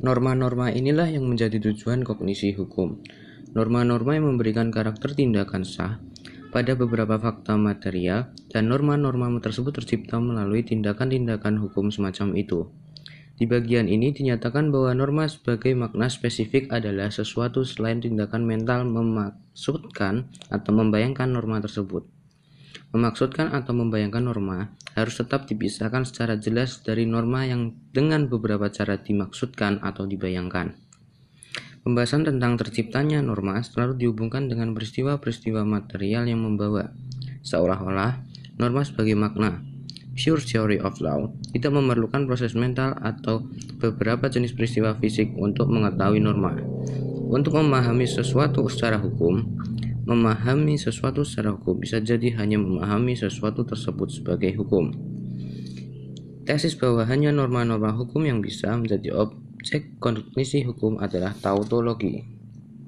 Norma-norma inilah yang menjadi tujuan kognisi hukum. Norma-norma yang memberikan karakter tindakan sah pada beberapa fakta material dan norma-norma tersebut tercipta melalui tindakan-tindakan hukum semacam itu. Di bagian ini dinyatakan bahwa norma sebagai makna spesifik adalah sesuatu selain tindakan mental memaksudkan atau membayangkan norma tersebut. Memaksudkan atau membayangkan norma harus tetap dipisahkan secara jelas dari norma yang dengan beberapa cara dimaksudkan atau dibayangkan. Pembahasan tentang terciptanya norma selalu dihubungkan dengan peristiwa-peristiwa material yang membawa, seolah-olah norma sebagai makna. Pure theory of law tidak memerlukan proses mental atau beberapa jenis peristiwa fisik untuk mengetahui norma. Untuk memahami sesuatu secara hukum, memahami sesuatu secara hukum bisa jadi hanya memahami sesuatu tersebut sebagai hukum. Tesis bahwa hanya norma-norma hukum yang bisa menjadi objek kognisi hukum adalah tautologi.